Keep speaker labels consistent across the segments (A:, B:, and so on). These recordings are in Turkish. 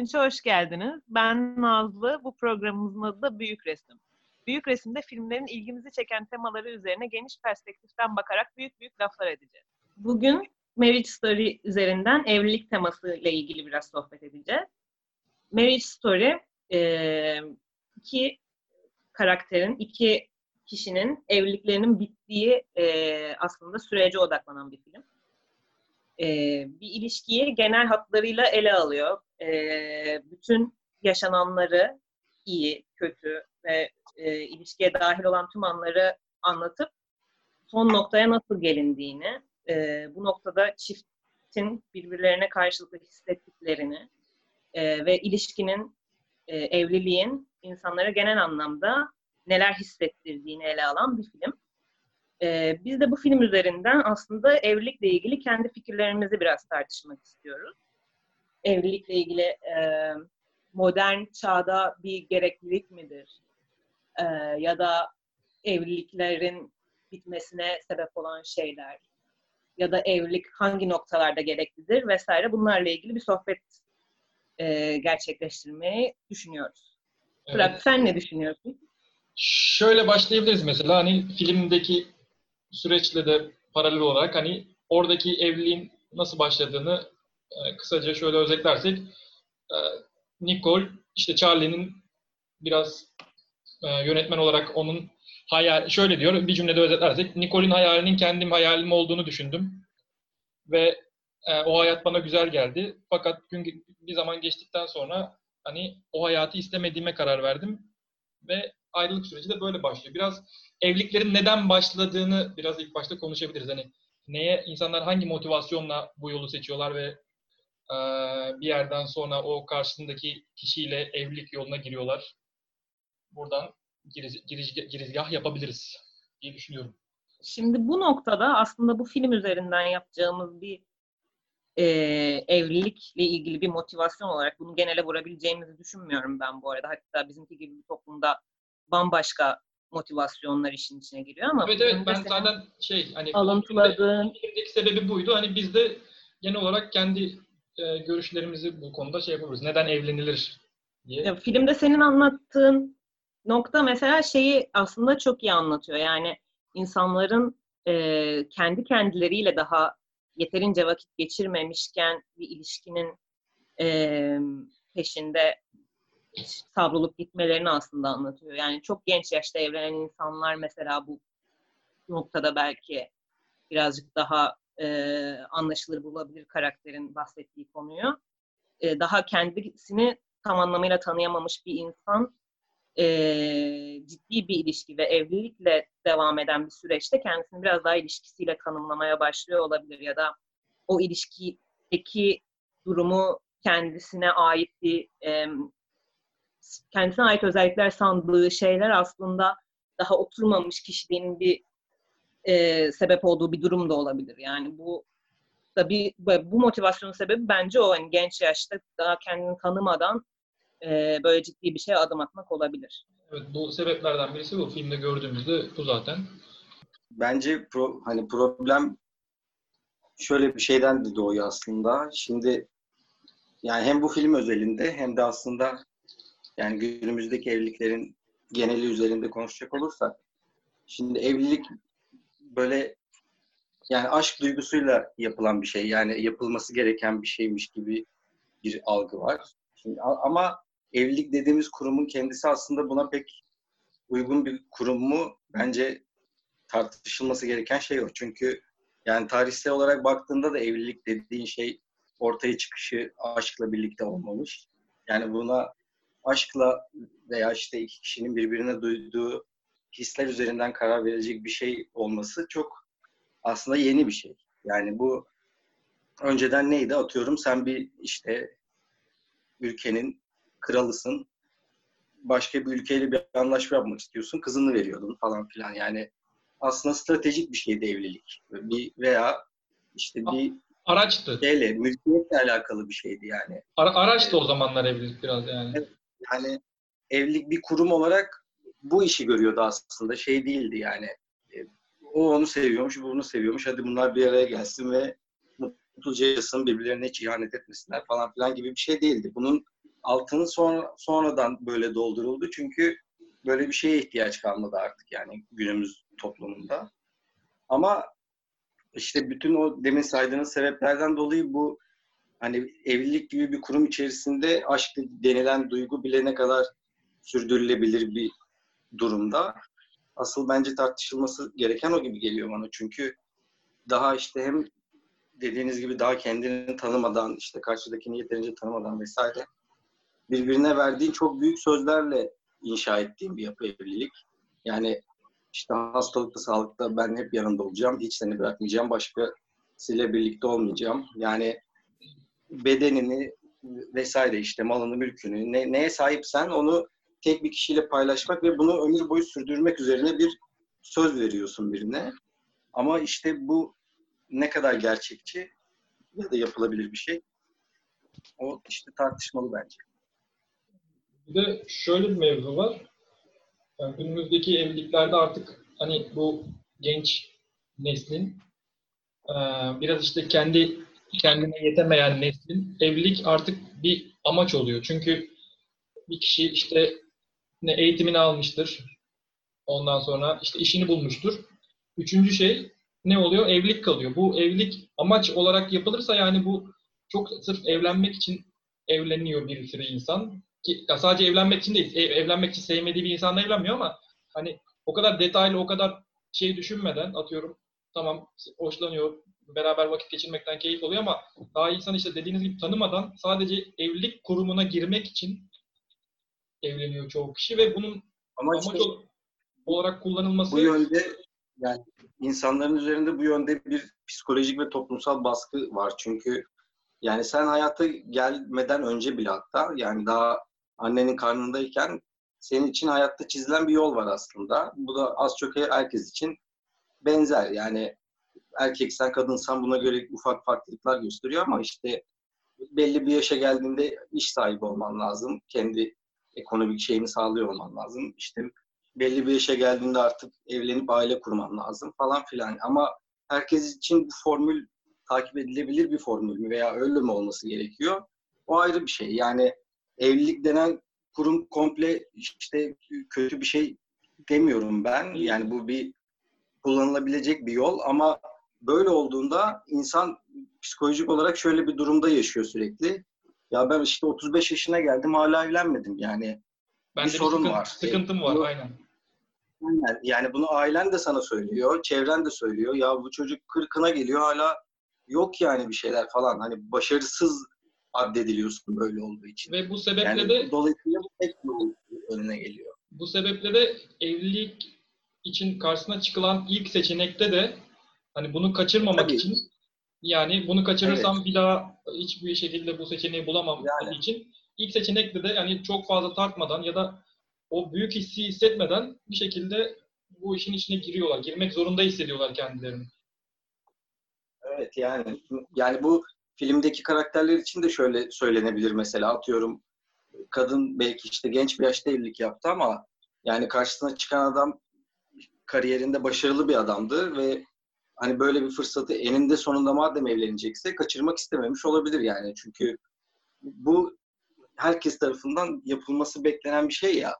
A: Salonç'a hoş geldiniz. Ben Nazlı, bu programımızın adı da Büyük Resim. Büyük Resim'de filmlerin ilgimizi çeken temaları üzerine geniş perspektiften bakarak büyük büyük laflar edeceğiz. Bugün Marriage Story üzerinden evlilik teması ile ilgili biraz sohbet edeceğiz. Marriage Story, iki karakterin, iki kişinin evliliklerinin bittiği aslında sürece odaklanan bir film e, bir ilişkiyi genel hatlarıyla ele alıyor. E, bütün yaşananları iyi, kötü ve e, ilişkiye dahil olan tüm anları anlatıp son noktaya nasıl gelindiğini, e, bu noktada çiftin birbirlerine karşılıklı hissettiklerini e, ve ilişkinin, e, evliliğin insanlara genel anlamda neler hissettirdiğini ele alan bir film. Ee, biz de bu film üzerinden aslında evlilikle ilgili kendi fikirlerimizi biraz tartışmak istiyoruz. Evlilikle ilgili e, modern çağda bir gereklilik midir? E, ya da evliliklerin bitmesine sebep olan şeyler ya da evlilik hangi noktalarda gereklidir vesaire bunlarla ilgili bir sohbet e, gerçekleştirmeyi düşünüyoruz. Evet. Fırat sen ne düşünüyorsun?
B: Şöyle başlayabiliriz mesela hani filmdeki süreçle de paralel olarak hani oradaki evliliğin nasıl başladığını e, kısaca şöyle özetlersek e, Nicole işte Charlie'nin biraz e, yönetmen olarak onun hayal şöyle diyor bir cümlede özetlersek Nicole'in hayalinin kendim hayalim olduğunu düşündüm ve e, o hayat bana güzel geldi. Fakat gün bir zaman geçtikten sonra hani o hayatı istemediğime karar verdim ve ayrılık süreci de böyle başlıyor. Biraz evliliklerin neden başladığını biraz ilk başta konuşabiliriz. Hani neye insanlar hangi motivasyonla bu yolu seçiyorlar ve e, bir yerden sonra o karşısındaki kişiyle evlilik yoluna giriyorlar. Buradan giriz, giriz, girizgah yapabiliriz diye düşünüyorum.
A: Şimdi bu noktada aslında bu film üzerinden yapacağımız bir e, evlilikle ilgili bir motivasyon olarak bunu genele vurabileceğimizi düşünmüyorum ben bu arada. Hatta bizimki gibi bir toplumda bambaşka motivasyonlar işin içine giriyor ama
B: Evet evet ben zaten şey hani
A: alıntıladığın
B: filmdeki sebebi buydu. Hani biz de genel olarak kendi e, görüşlerimizi bu konuda şey yapıyoruz. Neden evlenilir diye.
A: Ya, filmde senin anlattığın nokta mesela şeyi aslında çok iyi anlatıyor. Yani insanların e, kendi kendileriyle daha yeterince vakit geçirmemişken bir ilişkinin e, peşinde savrulup gitmelerini aslında anlatıyor. Yani çok genç yaşta evlenen insanlar mesela bu noktada belki birazcık daha e, anlaşılır bulabilir karakterin bahsettiği konuyu. E, daha kendisini tam anlamıyla tanıyamamış bir insan e, ciddi bir ilişki ve evlilikle devam eden bir süreçte kendisini biraz daha ilişkisiyle tanımlamaya başlıyor olabilir ya da o ilişkideki durumu kendisine ait bir e, kendisine ait özellikler sandığı şeyler aslında daha oturmamış kişiliğinin bir e, sebep olduğu bir durum da olabilir. Yani bu da bir bu motivasyonun sebebi bence o hani genç yaşta daha kendini tanımadan e, böyle ciddi bir şeye adım atmak olabilir.
B: Evet bu sebeplerden birisi bu filmde gördüğümüzde bu zaten.
C: Bence pro, hani problem şöyle bir şeyden de doğuyor aslında. Şimdi yani hem bu film özelinde hem de aslında yani günümüzdeki evliliklerin geneli üzerinde konuşacak olursak şimdi evlilik böyle yani aşk duygusuyla yapılan bir şey. Yani yapılması gereken bir şeymiş gibi bir algı var. Şimdi, ama evlilik dediğimiz kurumun kendisi aslında buna pek uygun bir kurum mu? Bence tartışılması gereken şey o. Çünkü yani tarihsel olarak baktığında da evlilik dediğin şey ortaya çıkışı aşkla birlikte olmamış. Yani buna aşkla veya işte iki kişinin birbirine duyduğu hisler üzerinden karar verecek bir şey olması çok aslında yeni bir şey. Yani bu önceden neydi? Atıyorum sen bir işte ülkenin kralısın. Başka bir ülkeyle bir anlaşma yapmak istiyorsun. Kızını veriyordun falan filan. Yani aslında stratejik bir şeydi evlilik. Bir veya işte bir
B: araçtı.
C: Şeyle, mülkiyetle alakalı bir şeydi yani.
B: Ara, araçtı o zamanlar evlilik biraz yani.
C: Evet hani evlilik bir kurum olarak bu işi görüyordu aslında. Şey değildi yani. E, o onu seviyormuş, bu bunu seviyormuş. Hadi bunlar bir araya gelsin ve mutlu mutluca yaşasın, birbirlerine hiç ihanet etmesinler falan filan gibi bir şey değildi. Bunun altını sonra, sonradan böyle dolduruldu. Çünkü böyle bir şeye ihtiyaç kalmadı artık yani günümüz toplumunda. Ama işte bütün o demin saydığınız sebeplerden dolayı bu hani evlilik gibi bir kurum içerisinde aşk denilen duygu bile ne kadar sürdürülebilir bir durumda. Asıl bence tartışılması gereken o gibi geliyor bana. Çünkü daha işte hem dediğiniz gibi daha kendini tanımadan, işte karşıdakini yeterince tanımadan vesaire birbirine verdiğin çok büyük sözlerle inşa ettiğim bir yapı evlilik. Yani işte hastalıkta, sağlıkta ben hep yanında olacağım, hiç seni bırakmayacağım, başkasıyla birlikte olmayacağım. Yani bedenini vesaire işte malını, mülkünü, ne, neye sahipsen onu tek bir kişiyle paylaşmak ve bunu ömür boyu sürdürmek üzerine bir söz veriyorsun birine. Ama işte bu ne kadar gerçekçi ya da yapılabilir bir şey o işte tartışmalı bence.
B: Bir de şöyle bir mevzu var. Yani günümüzdeki evliliklerde artık hani bu genç neslin biraz işte kendi kendine yetemeyen neslin evlilik artık bir amaç oluyor. Çünkü bir kişi işte ne eğitimini almıştır. Ondan sonra işte işini bulmuştur. Üçüncü şey ne oluyor? Evlilik kalıyor. Bu evlilik amaç olarak yapılırsa yani bu çok sırf evlenmek için evleniyor bir sürü insan. Ki, sadece evlenmek için değil. Ev, evlenmek için sevmediği bir insanla evlenmiyor ama hani o kadar detaylı, o kadar şey düşünmeden atıyorum tamam hoşlanıyor, beraber vakit geçirmekten keyif oluyor ama daha insan işte dediğiniz gibi tanımadan sadece evlilik kurumuna girmek için evleniyor çoğu kişi ve bunun ama amaç işte, olarak kullanılması
C: bu yönde yani insanların üzerinde bu yönde bir psikolojik ve toplumsal baskı var. Çünkü yani sen hayata gelmeden önce bile hatta yani daha annenin karnındayken senin için hayatta çizilen bir yol var aslında. Bu da az çok herkes için benzer. Yani erkeksen kadınsan buna göre ufak farklılıklar gösteriyor ama işte belli bir yaşa geldiğinde iş sahibi olman lazım. Kendi ekonomik şeyini sağlıyor olman lazım. İşte belli bir yaşa geldiğinde artık evlenip aile kurman lazım falan filan. Ama herkes için bu formül takip edilebilir bir formül mü veya öyle mi olması gerekiyor? O ayrı bir şey. Yani evlilik denen kurum komple işte kötü bir şey demiyorum ben. Yani bu bir kullanılabilecek bir yol ama böyle olduğunda insan psikolojik olarak şöyle bir durumda yaşıyor sürekli. Ya ben işte 35 yaşına geldim hala evlenmedim yani.
B: Bende bir sorun bir sıkıntı, var. Sıkıntım var aynen.
C: Aynen. Yani bunu ailen de sana söylüyor, çevren de söylüyor. Ya bu çocuk kırkına geliyor hala yok yani bir şeyler falan. Hani başarısız addediliyorsun böyle olduğu için.
B: Ve bu sebeple yani, de
C: dolayısıyla tek önüne geliyor.
B: Bu sebeple de evlilik için karşısına çıkılan ilk seçenekte de hani bunu kaçırmamak Tabii. için yani bunu kaçırırsam evet. bir daha hiçbir şekilde bu seçeneği bulamam yani. için ilk seçenekte de yani çok fazla tartmadan ya da o büyük hissi hissetmeden bir şekilde bu işin içine giriyorlar. Girmek zorunda hissediyorlar kendilerini.
C: Evet yani yani bu filmdeki karakterler için de şöyle söylenebilir mesela atıyorum kadın belki işte genç bir yaşta evlilik yaptı ama yani karşısına çıkan adam kariyerinde başarılı bir adamdı ve hani böyle bir fırsatı eninde sonunda madem evlenecekse kaçırmak istememiş olabilir yani. Çünkü bu herkes tarafından yapılması beklenen bir şey ya.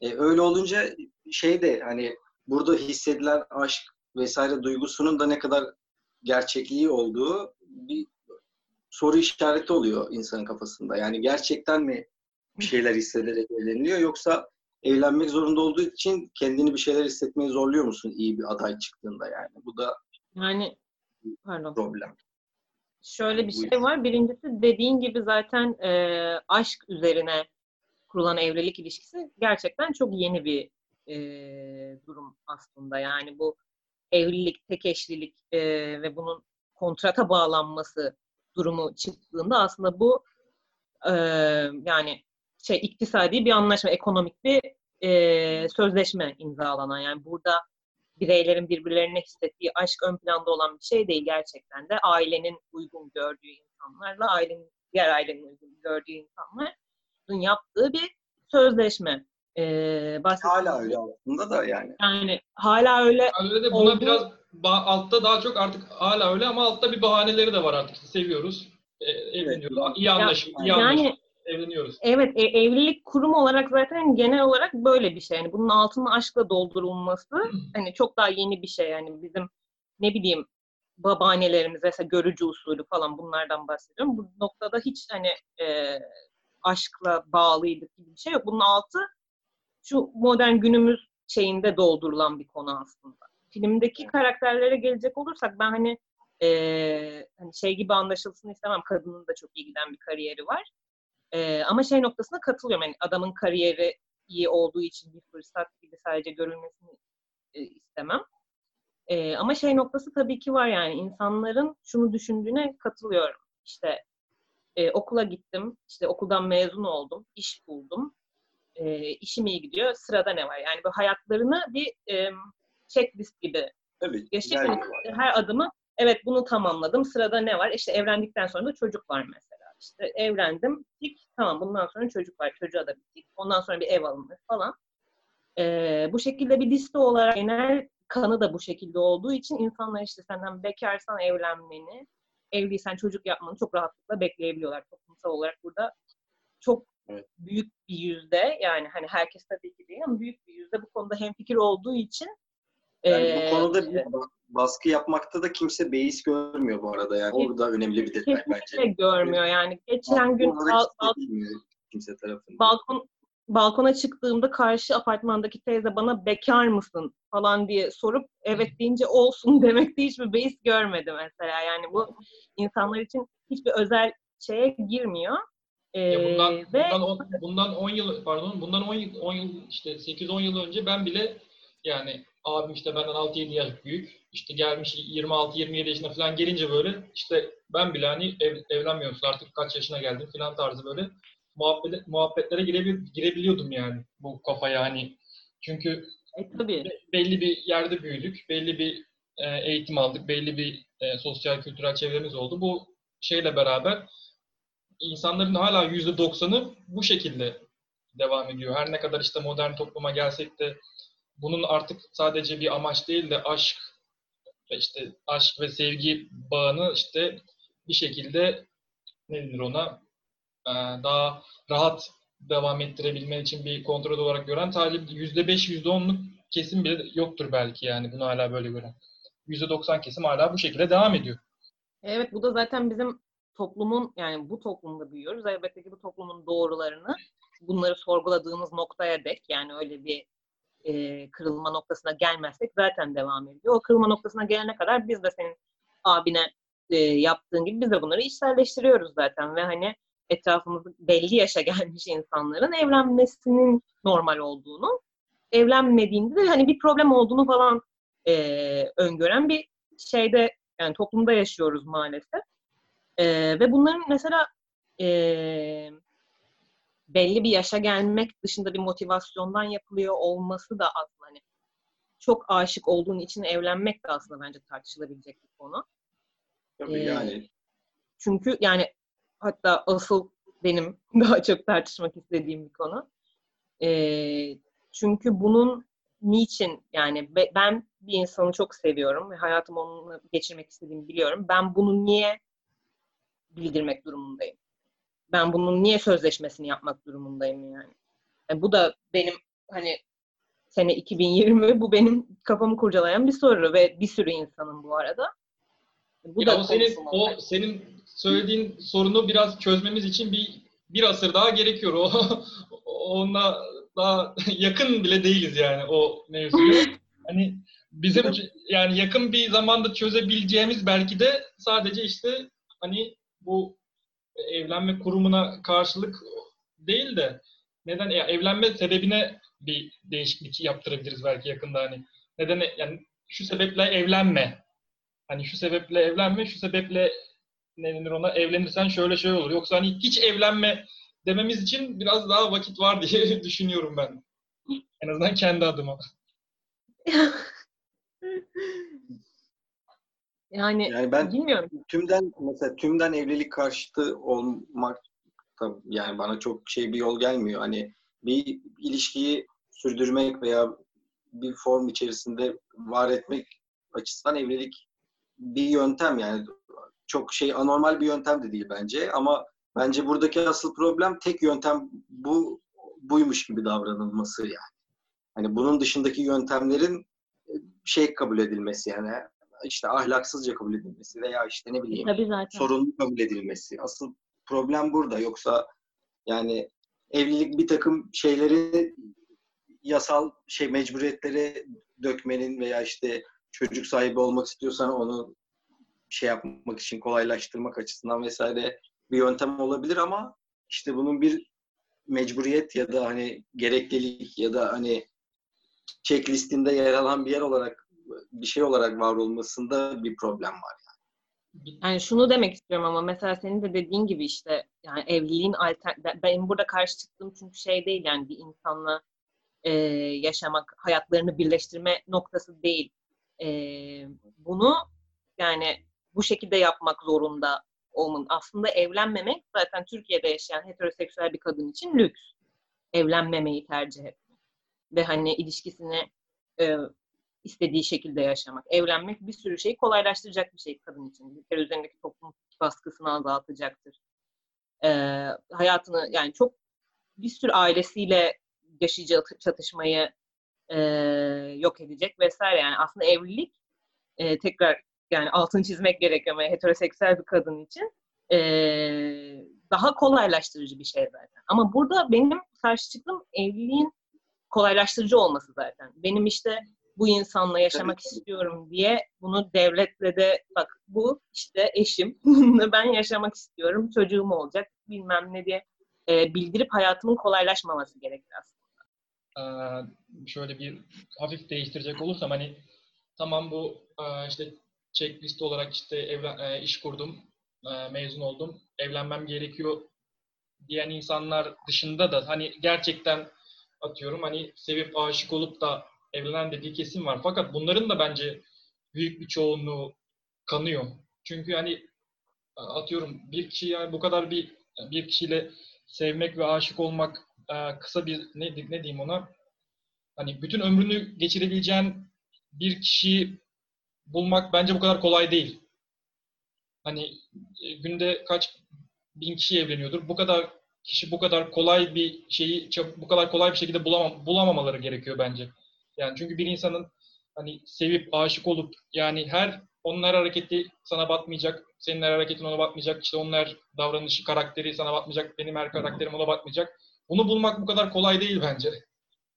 C: E, öyle olunca şey de hani burada hissedilen aşk vesaire duygusunun da ne kadar gerçekliği olduğu bir soru işareti oluyor insanın kafasında. Yani gerçekten mi bir şeyler hissederek evleniliyor yoksa evlenmek zorunda olduğu için kendini bir şeyler hissetmeye zorluyor musun iyi bir aday çıktığında yani? Bu da
D: yani pardon.
C: problem.
D: Şöyle bir şey var. Birincisi dediğin gibi zaten e, aşk üzerine kurulan evlilik ilişkisi gerçekten çok yeni bir e, durum aslında. Yani bu evlilik, tek eşlilik e, ve bunun kontrata bağlanması durumu çıktığında aslında bu e, yani şey iktisadi bir anlaşma, ekonomik bir e, sözleşme imzalanan. Yani burada bireylerin birbirlerine hissettiği aşk ön planda olan bir şey değil gerçekten de. Ailenin uygun gördüğü insanlarla ailenin diğer ailenin uygun gördüğü insanların yaptığı bir sözleşme.
A: Ee,
C: Hala öyle aslında da yani.
A: Yani hala öyle
B: Yani öyle de buna
A: Oldu.
B: biraz altta daha çok artık hala öyle ama altta bir bahaneleri de var artık. İşte seviyoruz, e, evleniyoruz, iyi anlaşıp, iyi
A: yani
B: anlaşıp evleniyoruz.
A: Evet, e- evlilik kurum olarak zaten genel olarak böyle bir şey. Yani bunun altının aşkla doldurulması hani çok daha yeni bir şey. Yani bizim ne bileyim babaannelerimiz mesela görücü usulü falan bunlardan bahsediyorum. Bu noktada hiç hani e, aşkla bağlıydık gibi bir şey yok. Bunun altı şu modern günümüz şeyinde doldurulan bir konu aslında. Filmdeki karakterlere gelecek olursak ben hani e, hani şey gibi anlaşılsın istemem. Kadının da çok iyi giden bir kariyeri var. Ee, ama şey noktasına katılıyorum. Yani adamın kariyeri iyi olduğu için bir fırsat gibi sadece görülmesini e, istemem. Ee, ama şey noktası tabii ki var yani insanların şunu düşündüğüne katılıyorum. İşte e, okula gittim, işte okuldan mezun oldum, iş buldum, e, işim iyi gidiyor, sırada ne var? Yani bu hayatlarını bir e, checklist gibi
C: Tabii.
A: yaşayıp hani her adımı evet bunu tamamladım, sırada ne var? İşte evlendikten sonra da çocuk var mesela. İşte evlendim, tik, tamam bundan sonra çocuk var, çocuğa da bir tik, ondan sonra bir ev alınır falan. Ee, bu şekilde bir liste olarak genel kanı da bu şekilde olduğu için insanlar işte senden bekarsan evlenmeni, evliysen çocuk yapmanı çok rahatlıkla bekleyebiliyorlar toplumsal olarak burada. Çok
C: Evet.
A: büyük bir yüzde yani hani herkes tabii ki değil ama büyük bir yüzde bu konuda hemfikir olduğu için
C: Yani
A: ee,
C: bu konuda bir baskı yapmakta da kimse beis görmüyor bu arada. Yani orada önemli bir detay bence.
A: görmüyor yani. Geçen gün bal- bal-
C: kimse tarafından.
A: balkon balkona çıktığımda karşı apartmandaki teyze bana bekar mısın falan diye sorup evet deyince olsun demekte hiçbir beis görmedi mesela. Yani bu insanlar için hiçbir özel şeye girmiyor. Ee,
B: Ya bundan,
A: ve
B: bundan, on, bundan 10 yıl pardon bundan 10 yıl 10 yıl işte 8-10 yıl önce ben bile yani abim işte benden 6-7 yaş büyük. İşte gelmiş 26-27 yaşına falan gelince böyle işte ben bile hani ev, evlenmiyorsun artık kaç yaşına geldin falan tarzı böyle muhabbet, muhabbetlere girebil, girebiliyordum yani bu kafaya hani. Çünkü
A: e, tabii.
B: be- belli bir yerde büyüdük belli bir e, eğitim aldık belli bir e, sosyal kültürel çevremiz oldu. Bu şeyle beraber insanların hala yüzde doksanı bu şekilde devam ediyor. Her ne kadar işte modern topluma gelsek de bunun artık sadece bir amaç değil de aşk işte aşk ve sevgi bağını işte bir şekilde ne denir ona ee, daha rahat devam ettirebilmen için bir kontrol olarak gören beş, yüzde onluk kesim bile yoktur belki yani bunu hala böyle gören. Yüzde doksan kesim hala bu şekilde devam ediyor.
A: Evet bu da zaten bizim toplumun yani bu toplumda büyüyoruz. Elbette ki bu toplumun doğrularını bunları sorguladığımız noktaya dek yani öyle bir e, kırılma noktasına gelmezsek zaten devam ediyor. O kırılma noktasına gelene kadar biz de senin abine e, yaptığın gibi biz de bunları içselleştiriyoruz zaten ve hani etrafımızda belli yaşa gelmiş insanların evlenmesinin normal olduğunu, evlenmediğinde de hani bir problem olduğunu falan e, öngören bir şeyde yani toplumda yaşıyoruz maalesef. E, ve bunların mesela e, belli bir yaşa gelmek dışında bir motivasyondan yapılıyor olması da aslında hani çok aşık olduğun için evlenmek de aslında bence tartışılabilecek bir konu.
C: Tabii
A: Ee,
C: yani.
A: Çünkü yani hatta asıl benim daha çok tartışmak istediğim bir konu. Ee, çünkü bunun niçin yani be- ben bir insanı çok seviyorum ve hayatımı onunla geçirmek istediğimi biliyorum. Ben bunu niye bildirmek durumundayım? Ben bunun niye sözleşmesini yapmak durumundayım yani? Yani bu da benim hani sene 2020 bu benim kafamı kurcalayan bir soru ve bir sürü insanın bu arada. Bu
B: Ya o senin o senin söylediğin sorunu biraz çözmemiz için bir bir asır daha gerekiyor. O onunla daha yakın bile değiliz yani o mevzuyu. Hani bizim yani yakın bir zamanda çözebileceğimiz belki de sadece işte hani bu evlenme kurumuna karşılık değil de neden ya evlenme sebebine bir değişiklik yaptırabiliriz belki yakında hani. Neden yani şu sebeple evlenme. Hani şu sebeple evlenme, şu sebeple ne denir ona evlenirsen şöyle şöyle olur. Yoksa hani hiç evlenme dememiz için biraz daha vakit var diye düşünüyorum ben. En azından kendi adıma.
A: Yani,
C: Yani ben
A: bilmiyorum.
C: tümden mesela tümden evlilik karşıtı olmak yani bana çok şey bir yol gelmiyor. Hani bir ilişkiyi sürdürmek veya bir form içerisinde var etmek açısından evlilik bir yöntem yani çok şey anormal bir yöntem de değil bence ama bence buradaki asıl problem tek yöntem bu buymuş gibi davranılması yani. Hani bunun dışındaki yöntemlerin e, şey kabul edilmesi yani işte ahlaksızca kabul edilmesi veya işte ne bileyim
A: Tabii zaten.
C: sorunlu kabul edilmesi. Asıl problem burada. Yoksa yani evlilik bir takım şeyleri yasal şey mecburiyetlere dökmenin veya işte çocuk sahibi olmak istiyorsan onu şey yapmak için kolaylaştırmak açısından vesaire bir yöntem olabilir ama işte bunun bir mecburiyet ya da hani gereklilik ya da hani checklistinde yer alan bir yer olarak bir şey olarak var olmasında bir problem var.
A: Yani şunu demek istiyorum ama mesela senin de dediğin gibi işte yani evliliğin alter ben- burada karşı çıktığım çünkü şey değil yani bir insanla e, yaşamak, hayatlarını birleştirme noktası değil. E, bunu yani bu şekilde yapmak zorunda olmanın. Aslında evlenmemek zaten Türkiye'de yaşayan heteroseksüel bir kadın için lüks. Evlenmemeyi tercih etmek. Ve hani ilişkisini e, istediği şekilde yaşamak. Evlenmek bir sürü şeyi kolaylaştıracak bir şey kadın için. Bir kere üzerindeki toplum baskısını azaltacaktır. Ee, hayatını yani çok bir sürü ailesiyle yaşayacağı çatışmayı e, yok edecek vesaire. Yani aslında evlilik e, tekrar yani altını çizmek gerekiyor ama heteroseksüel bir kadın için e, daha kolaylaştırıcı bir şey zaten. Ama burada benim karşı çıktığım evliliğin kolaylaştırıcı olması zaten. Benim işte bu insanla yaşamak
C: ki.
A: istiyorum diye bunu devletle de bak bu işte eşim bununla ben yaşamak istiyorum çocuğum olacak bilmem ne diye e, bildirip hayatımın kolaylaşmaması gerekir aslında.
B: Ee, şöyle bir hafif değiştirecek olursam hani tamam bu e, işte checklist olarak işte evlen, e, iş kurdum, e, mezun oldum, evlenmem gerekiyor diyen insanlar dışında da hani gerçekten atıyorum hani sevip aşık olup da evlenen de bir kesim var. Fakat bunların da bence büyük bir çoğunluğu kanıyor. Çünkü hani atıyorum bir kişi yani bu kadar bir bir kişiyle sevmek ve aşık olmak e, kısa bir ne, ne diyeyim ona hani bütün ömrünü geçirebileceğin bir kişiyi bulmak bence bu kadar kolay değil. Hani e, günde kaç bin kişi evleniyordur. Bu kadar kişi bu kadar kolay bir şeyi bu kadar kolay bir şekilde bulamam, bulamamaları gerekiyor bence. Yani çünkü bir insanın hani sevip aşık olup yani her onlar hareketi sana batmayacak, senin her hareketin ona batmayacak, işte onlar davranışı, karakteri sana batmayacak, benim her karakterim ona batmayacak. Bunu bulmak bu kadar kolay değil bence.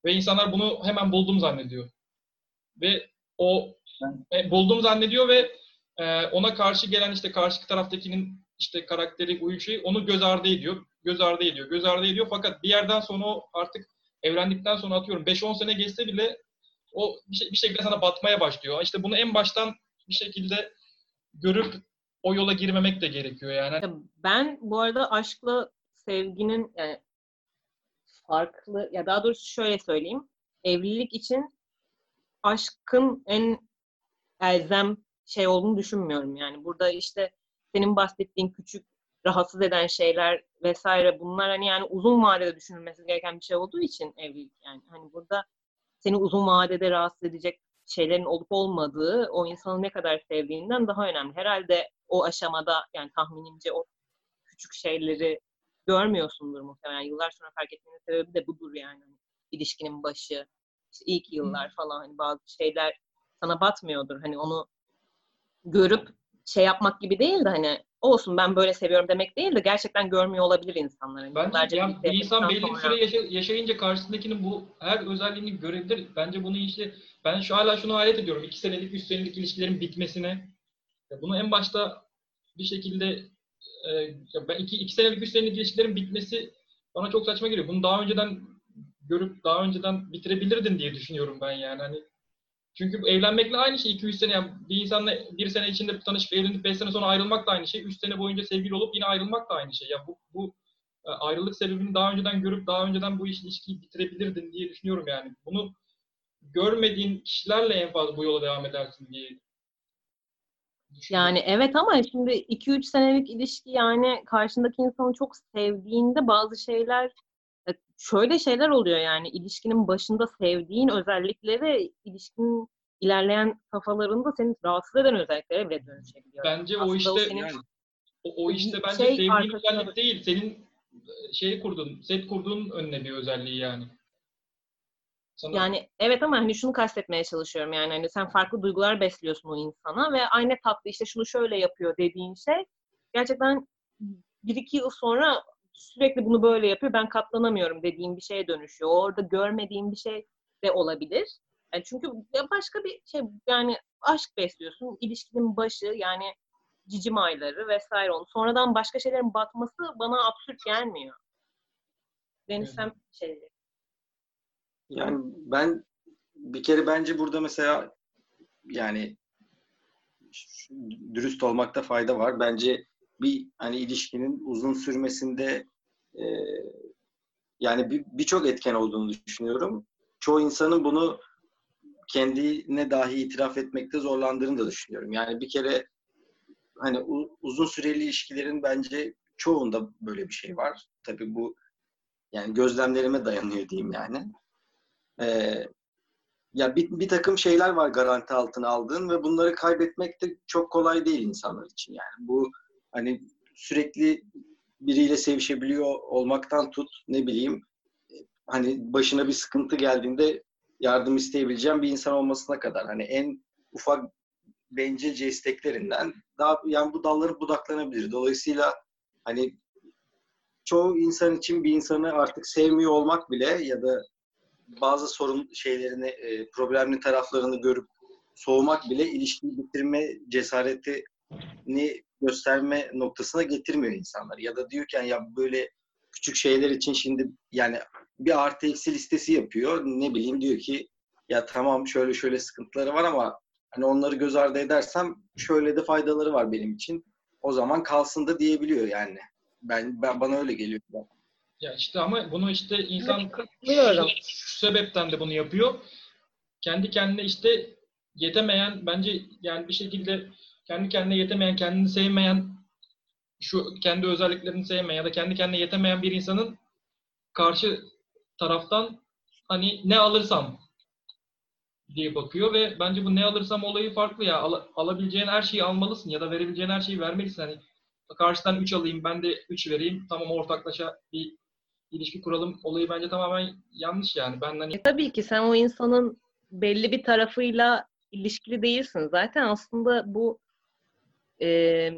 B: Ve insanlar bunu hemen buldum zannediyor. Ve o e, buldum zannediyor ve e, ona karşı gelen işte karşı taraftakinin işte karakteri, uyum şey onu göz ardı ediyor. Göz ardı ediyor, göz ardı ediyor. Fakat bir yerden sonra artık evlendikten sonra atıyorum 5-10 sene geçse bile o bir, şey, bir şekilde sana batmaya başlıyor. İşte bunu en baştan bir şekilde görüp o yola girmemek de gerekiyor yani.
A: Ya Ben bu arada aşkla sevginin yani farklı ya daha doğrusu şöyle söyleyeyim. Evlilik için aşkın en elzem şey olduğunu düşünmüyorum yani. Burada işte senin bahsettiğin küçük rahatsız eden şeyler vesaire bunlar hani yani uzun vadede düşünülmesi gereken bir şey olduğu için evlilik yani. Hani burada seni uzun vadede rahatsız edecek şeylerin olup olmadığı o insanı ne kadar sevdiğinden daha önemli. Herhalde o aşamada yani tahminimce o küçük şeyleri görmüyorsundur muhtemelen. Yıllar sonra fark etmenin sebebi de budur yani. Hani ilişkinin başı, işte ilk yıllar falan hani bazı şeyler sana batmıyordur. Hani onu görüp şey yapmak gibi değil de hani olsun ben böyle seviyorum demek değil de gerçekten görmüyor olabilir insanlar. Hani
B: Bence yani bir insan belli bir süre yaşa- yaşayınca karşısındakinin bu her özelliğini görebilir. Bence bunu işte ben şu hala şunu hayret ediyorum. iki senelik, üç senelik ilişkilerin bitmesine. Ya Bunu en başta bir şekilde e, ya ben iki, iki senelik, üç senelik ilişkilerin bitmesi bana çok saçma geliyor. Bunu daha önceden görüp daha önceden bitirebilirdin diye düşünüyorum ben yani. Hani çünkü evlenmekle aynı şey. 2-3 sene yani bir insanla bir sene içinde tanışıp evlenip 5 sene sonra ayrılmak da aynı şey. 3 sene boyunca sevgili olup yine ayrılmak da aynı şey. Ya bu, bu e, ayrılık sebebini daha önceden görüp daha önceden bu iş- ilişkiyi bitirebilirdin diye düşünüyorum yani. Bunu görmediğin kişilerle en fazla bu yola devam edersin diye.
A: Yani evet ama şimdi 2-3 senelik ilişki yani karşındaki insanı çok sevdiğinde bazı şeyler şöyle şeyler oluyor yani ilişkinin başında sevdiğin özellikleri ilişkinin ilerleyen safhalarında seni rahatsız eden özelliklere bile dönüşebiliyor.
B: Bence o işte
A: o senin
B: yani, o, o işte bence
A: şey
B: sevdiğin
A: arkasında-
B: özellik değil. Senin e, şey kurdun, set kurduğun önüne bir özelliği yani. Sana,
A: Yani evet ama hani şunu kastetmeye çalışıyorum yani hani sen farklı duygular besliyorsun o insana ve aynı tatlı işte şunu şöyle yapıyor dediğin şey gerçekten bir iki yıl sonra sürekli bunu böyle yapıyor ben katlanamıyorum dediğin bir şeye dönüşüyor. Orada görmediğin bir şey de olabilir. Yani çünkü ya başka bir şey yani aşk besliyorsun. ilişkinin başı yani cicim ayları vesaire onu. Sonradan başka şeylerin batması bana absürt gelmiyor. Deniz sen şey
C: Yani ben bir kere bence burada mesela yani dürüst olmakta fayda var. Bence bir hani ilişkinin uzun sürmesinde e, yani bir- birçok etken olduğunu düşünüyorum. Çoğu insanın bunu kendine dahi itiraf etmekte zorlandığını da düşünüyorum. Yani bir kere hani u- uzun süreli ilişkilerin bence çoğunda böyle bir şey var. Tabii bu yani gözlemlerime dayanıyor diyeyim yani. Ee, ya bir, bir takım şeyler var garanti altına aldığın ve bunları kaybetmek de çok kolay değil insanlar için yani. Bu hani sürekli biriyle sevişebiliyor olmaktan tut ne bileyim hani başına bir sıkıntı geldiğinde yardım isteyebileceğim bir insan olmasına kadar hani en ufak bencilce isteklerinden daha yani bu dalları budaklanabilir. Dolayısıyla hani çoğu insan için bir insanı artık sevmiyor olmak bile ya da bazı sorun şeylerini, e, problemli taraflarını görüp soğumak bile ilişkiyi bitirme cesaretini gösterme noktasına getirmiyor insanlar. Ya da diyor ki yani ya böyle küçük şeyler için şimdi yani bir artı eksi listesi yapıyor. Ne bileyim diyor ki ya tamam şöyle şöyle sıkıntıları var ama hani onları göz ardı edersem şöyle de faydaları var benim için. O zaman kalsın da diyebiliyor yani. Ben, ben bana öyle geliyor.
B: ya işte ama bunu işte insan şu sebepten de bunu yapıyor. Kendi kendine işte yetemeyen bence yani bir şekilde kendi kendine yetemeyen, kendini sevmeyen şu kendi özelliklerini sevmeyen ya da kendi kendine yetemeyen bir insanın karşı taraftan hani ne alırsam diye bakıyor ve bence bu ne alırsam olayı farklı ya. Al- alabileceğin her şeyi almalısın ya da verebileceğin her şeyi vermelisin. Hani karşıdan 3 alayım ben de 3 vereyim. Tamam ortaklaşa bir ilişki kuralım olayı bence tamamen yanlış yani. Ben hani
A: E, tabii ki sen o insanın belli bir tarafıyla ilişkili değilsin. Zaten aslında bu e,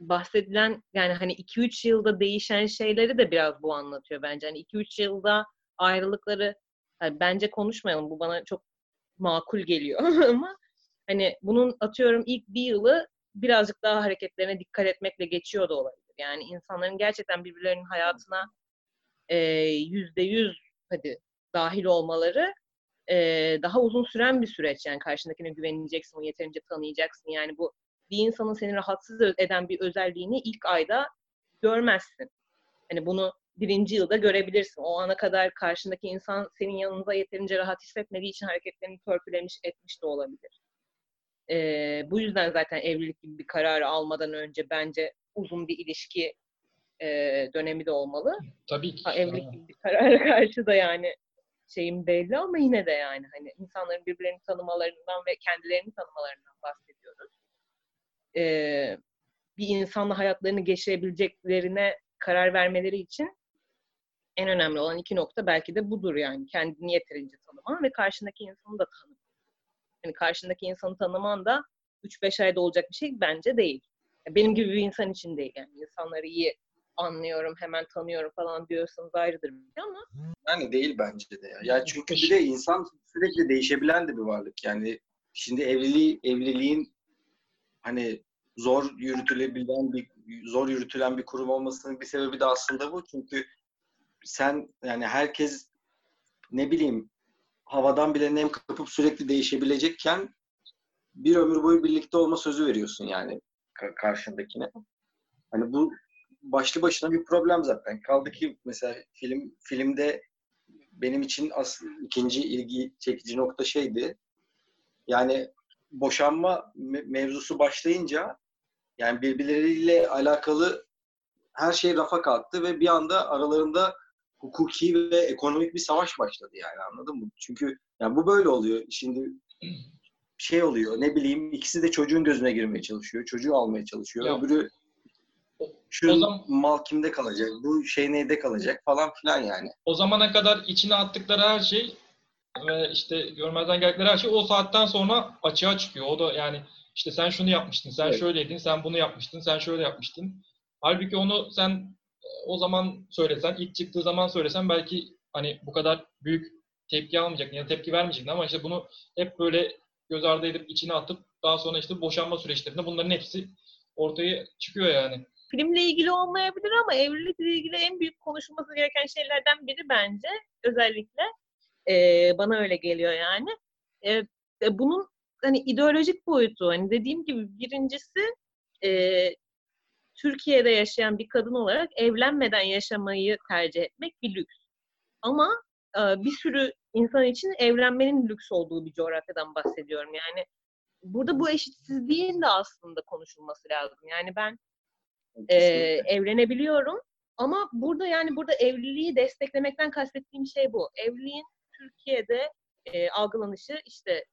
A: bahsedilen yani hani 2-3 yılda değişen şeyleri de biraz bu anlatıyor bence. Hani 2-3 yılda ayrılıkları yani bence konuşmayalım. Bu bana çok makul geliyor ama hani bunun atıyorum ilk bir yılı birazcık daha hareketlerine dikkat etmekle geçiyor da olabilir. Yani insanların gerçekten birbirlerinin hayatına yüzde yüz hadi dahil olmaları e, daha uzun süren bir süreç. Yani karşındakine güveneceksin, onu yeterince tanıyacaksın. Yani bu bir insanın seni rahatsız eden bir özelliğini ilk ayda görmezsin. Hani bunu birinci yılda görebilirsin. O ana kadar karşındaki insan senin yanında yeterince rahat hissetmediği için hareketlerini törpülemiş etmiş de olabilir. Ee, bu yüzden zaten evlilik gibi bir kararı almadan önce bence uzun bir ilişki e, dönemi de olmalı.
B: tabii ki.
A: Ha, evlilik gibi bir karara karşı da yani şeyim belli ama yine de yani hani insanların birbirlerini tanımalarından ve kendilerini tanımalarından bahsediyoruz. Ee, bir insanla hayatlarını geçirebileceklerine karar vermeleri için en önemli olan iki nokta belki de budur yani. Kendini yeterince tanıman ve karşındaki insanı da tanıman. Yani karşındaki insanı tanıman da 3-5 ayda olacak bir şey bence değil. Benim gibi bir insan için değil yani. insanları iyi anlıyorum, hemen tanıyorum falan diyorsanız ayrıdır ama
C: Yani değil bence de ya. Ya çünkü bir de insan sürekli değişebilen de bir varlık. Yani şimdi evliliği evliliğin hani zor yürütülebilen bir zor yürütülen bir kurum olmasının bir sebebi de aslında bu. Çünkü sen yani herkes ne bileyim havadan bile nem kapıp sürekli değişebilecekken bir ömür boyu birlikte olma sözü veriyorsun yani ka- karşındakine. Hani bu başlı başına bir problem zaten. Kaldı ki mesela film filmde benim için asıl ikinci ilgi çekici nokta şeydi. Yani boşanma me- mevzusu başlayınca yani birbirleriyle alakalı her şey rafa kalktı ve bir anda aralarında hukuki ve ekonomik bir savaş başladı yani anladın mı? Çünkü yani bu böyle oluyor. Şimdi şey oluyor ne bileyim ikisi de çocuğun gözüne girmeye çalışıyor. Çocuğu almaya çalışıyor.
B: Ya,
C: Öbürü şu
B: zaman-
C: mal kimde kalacak? Bu şey neyde kalacak falan filan yani.
B: o zamana kadar içine attıkları her şey ve işte görmezden geldikleri her şey o saatten sonra açığa çıkıyor. O da yani işte sen şunu yapmıştın, sen
C: Evet.
B: şöyleydin, sen bunu yapmıştın, sen şöyle yapmıştın. Halbuki onu sen e, o zaman söylesen, ilk çıktığı zaman söylesen belki hani bu kadar büyük tepki almayacaktın ya da tepki vermeyecektin ama işte bunu hep böyle göz ardı edip içine atıp daha sonra işte boşanma süreçlerinde bunların hepsi ortaya çıkıyor yani.
A: filmle ilgili olmayabilir ama evlilikle ilgili en büyük konuşulması gereken şeylerden biri bence özellikle e, bana öyle geliyor yani. E, e, bunun hani ideolojik boyutu hani dediğim gibi birincisi e, Türkiye'de yaşayan bir kadın olarak evlenmeden yaşamayı tercih etmek bir lüks. Ama e, bir sürü insan için evlenmenin lüks olduğu bir coğrafyadan bahsediyorum. Yani burada bu eşitsizliğin de aslında konuşulması lazım. Yani ben e, evlenebiliyorum. Ama burada yani burada evliliği desteklemekten kastettiğim şey bu. Evliliğin Türkiye'de e, algılanışı işte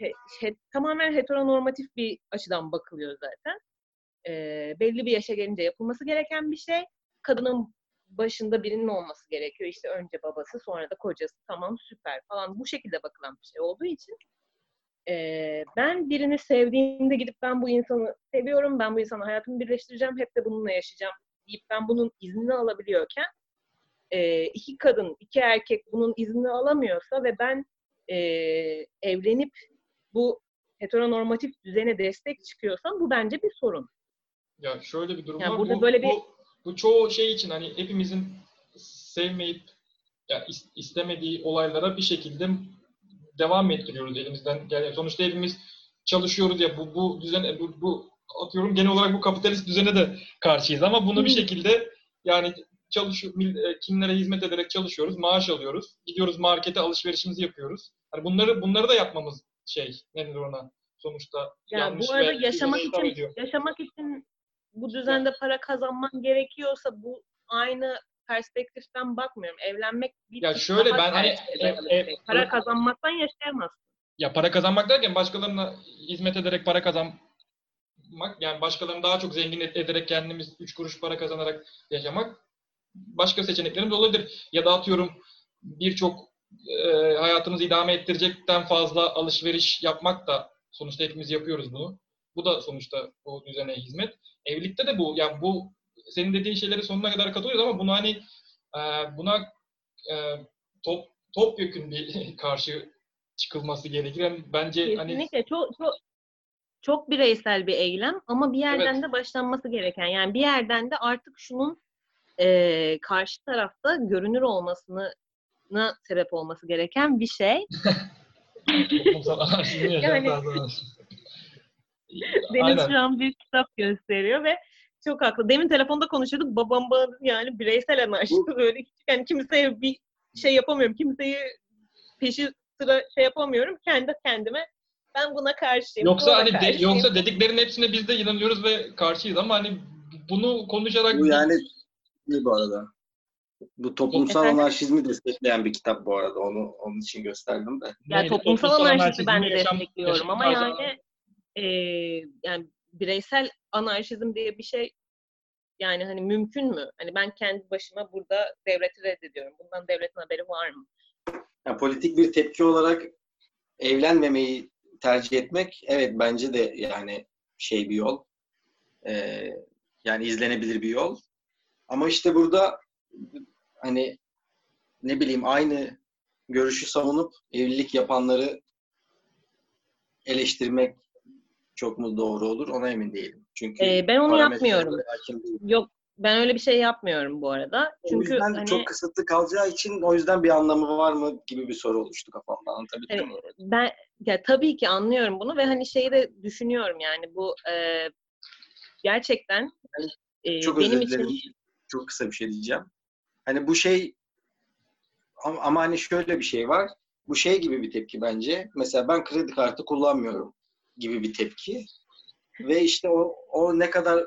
A: he- he- tamamen heteronormatif bir açıdan bakılıyor zaten. E, belli bir yaşa gelince yapılması gereken bir şey. Kadının başında birinin olması gerekiyor. İşte önce babası sonra da kocası. Tamam süper falan. Bu şekilde bakılan bir şey olduğu için e, ben birini sevdiğimde gidip ben bu insanı seviyorum, ben bu insanla hayatımı birleştireceğim, hep de bununla yaşayacağım deyip ben bunun iznini alabiliyorken e, iki kadın, iki erkek bunun iznini alamıyorsa ve ben e, evlenip bu heteronormatif düzene destek çıkıyorsam bu bence bir sorun.
B: Ya şöyle bir durum
A: Yani
B: var.
A: burada
B: bu,
A: böyle bir-
B: bu, bu çoğu şey için hani hepimizin sevmeyip ya is- istemediği olaylara bir şekilde devam ettiriyoruz elimizden. Yani sonuçta hepimiz çalışıyoruz ya bu bu düzen bu, bu atıyorum genel olarak bu kapitalist düzene de karşıyız ama bunu bir şekilde yani mil- e, kimlere hizmet ederek çalışıyoruz, maaş alıyoruz. Gidiyoruz markete alışverişimizi yapıyoruz. Hani bunları bunları da yapmamız şey nedir ona sonuçta
A: Yani
B: yanlış
A: bu arada yaşamak için
B: ediyor.
A: yaşamak için bu düzende para kazanman gerekiyorsa bu aynı perspektiften bakmıyorum. Evlenmek bir
B: Ya şöyle ben hani ev- ev-
A: para kazanmaktan yaşayamazsın.
B: Ya para kazanmak derken başkalarına hizmet ederek para kazanmak yani başkalarını daha çok zengin ederek kendimiz üç kuruş para kazanarak yaşamak başka seçeneklerimiz olabilir. Ya da atıyorum birçok e, hayatımızı idame ettirecekten fazla alışveriş yapmak da sonuçta hepimiz yapıyoruz bunu. Bu da sonuçta bu düzene hizmet. Evlilikte de bu yani bu senin dediğin şeyleri sonuna kadar katılıyoruz ama bunu hani e, buna e, top topyekun bir karşı çıkılması gerekir. Yani bence hani
A: Kesinlikle çok çok çok bireysel bir eylem ama bir yerden
B: Evet.
A: de başlanması gereken. Yani bir yerden de artık şunun eee, karşı tarafta görünür olmasını sebep olması gereken bir şey.
B: toplumsal
A: Yani-. Deniz
B: Aynen.
A: şu an bir kitap gösteriyor ve çok haklı. Demin telefonda konuşuyorduk. Babam bana yani bireysel anarşist böyle yani kimseye bir şey yapamıyorum. Kimseyi peşi sıra şey yapamıyorum. Kendi kendime ben buna karşıyım.
B: Yoksa
A: buna
B: hani de-
A: karşıyım.
B: yoksa dediklerin hepsine biz de inanıyoruz ve karşıyız ama hani bunu konuşarak
C: Bu yani bu arada. Bu toplumsal
A: Efendim?
C: anarşizmi destekleyen bir kitap bu arada. Onu onun için gösterdim de.
A: Ya
B: Neydi?
A: toplumsal anarşisti
B: anarşizmi,
A: ben de
B: yaşam-
A: destekliyorum
B: yaşam
A: ama yani e, yani bireysel anarşizm diye bir şey yani hani mümkün mü? Hani ben kendi başıma burada devleti reddediyorum. Bundan devletin haberi var mı?
C: Yani politik bir tepki olarak evlenmemeyi tercih etmek evet bence de yani şey bir yol. Ee, yani izlenebilir bir yol. Ama işte burada hani ne bileyim aynı görüşü savunup evlilik yapanları eleştirmek çok mu doğru olur ona emin değilim. Çünkü
A: Ee, ben onu yapmıyorum. Yok ben öyle bir şey yapmıyorum bu arada.
C: O
A: Çünkü
C: yüzden
A: hani
C: çok kısıtlı kalacağı için o yüzden bir anlamı var mı gibi bir soru oluştu kafamda. Anlatabildim mi?
A: ben ya tabii ki anlıyorum bunu ve hani şeyi de düşünüyorum yani bu e, gerçekten e,
C: Çok
A: benim
C: özür
A: için
C: dilerim. Çok kısa bir şey diyeceğim. Hani bu şey ama, ama hani şöyle bir şey var. Bu şey gibi bir tepki bence. Mesela ben kredi kartı kullanmıyorum gibi bir tepki. Ve işte o, o ne kadar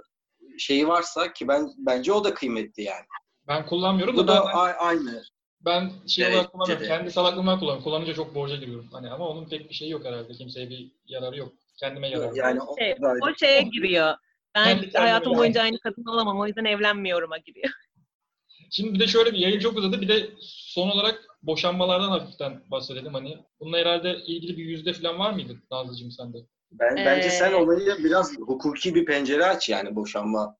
C: şeyi varsa ki ben bence o da kıymetli yani.
B: Ben kullanmıyorum
C: Bu
B: da,
C: da
B: ben,
C: aynı.
B: ben şey
C: Evet,
B: olarak kullanmıyorum.
C: evet.
B: Kendi salaklığımdan kullanıyorum. Kullanınca çok borca giriyorum. Hani ama onun pek bir şeyi yok herhalde. Kimseye bir yararı yok. Kendime yararı.
C: Yani o
A: Şey, o şeye giriyor. Ben
B: Kendi
A: hayatım boyunca aynı kadın olamam o yüzden evlenmiyorum'a giriyor.
B: Şimdi bir de şöyle bir yayın çok uzadı. Bir de son olarak boşanmalardan hafiften bahsedelim. Hani bununla herhalde ilgili bir yüzde falan var mıydı Nazlıcığım sende?
C: Ben, bence
A: Ee,
C: sen olayı biraz hukuki bir pencere aç yani boşanma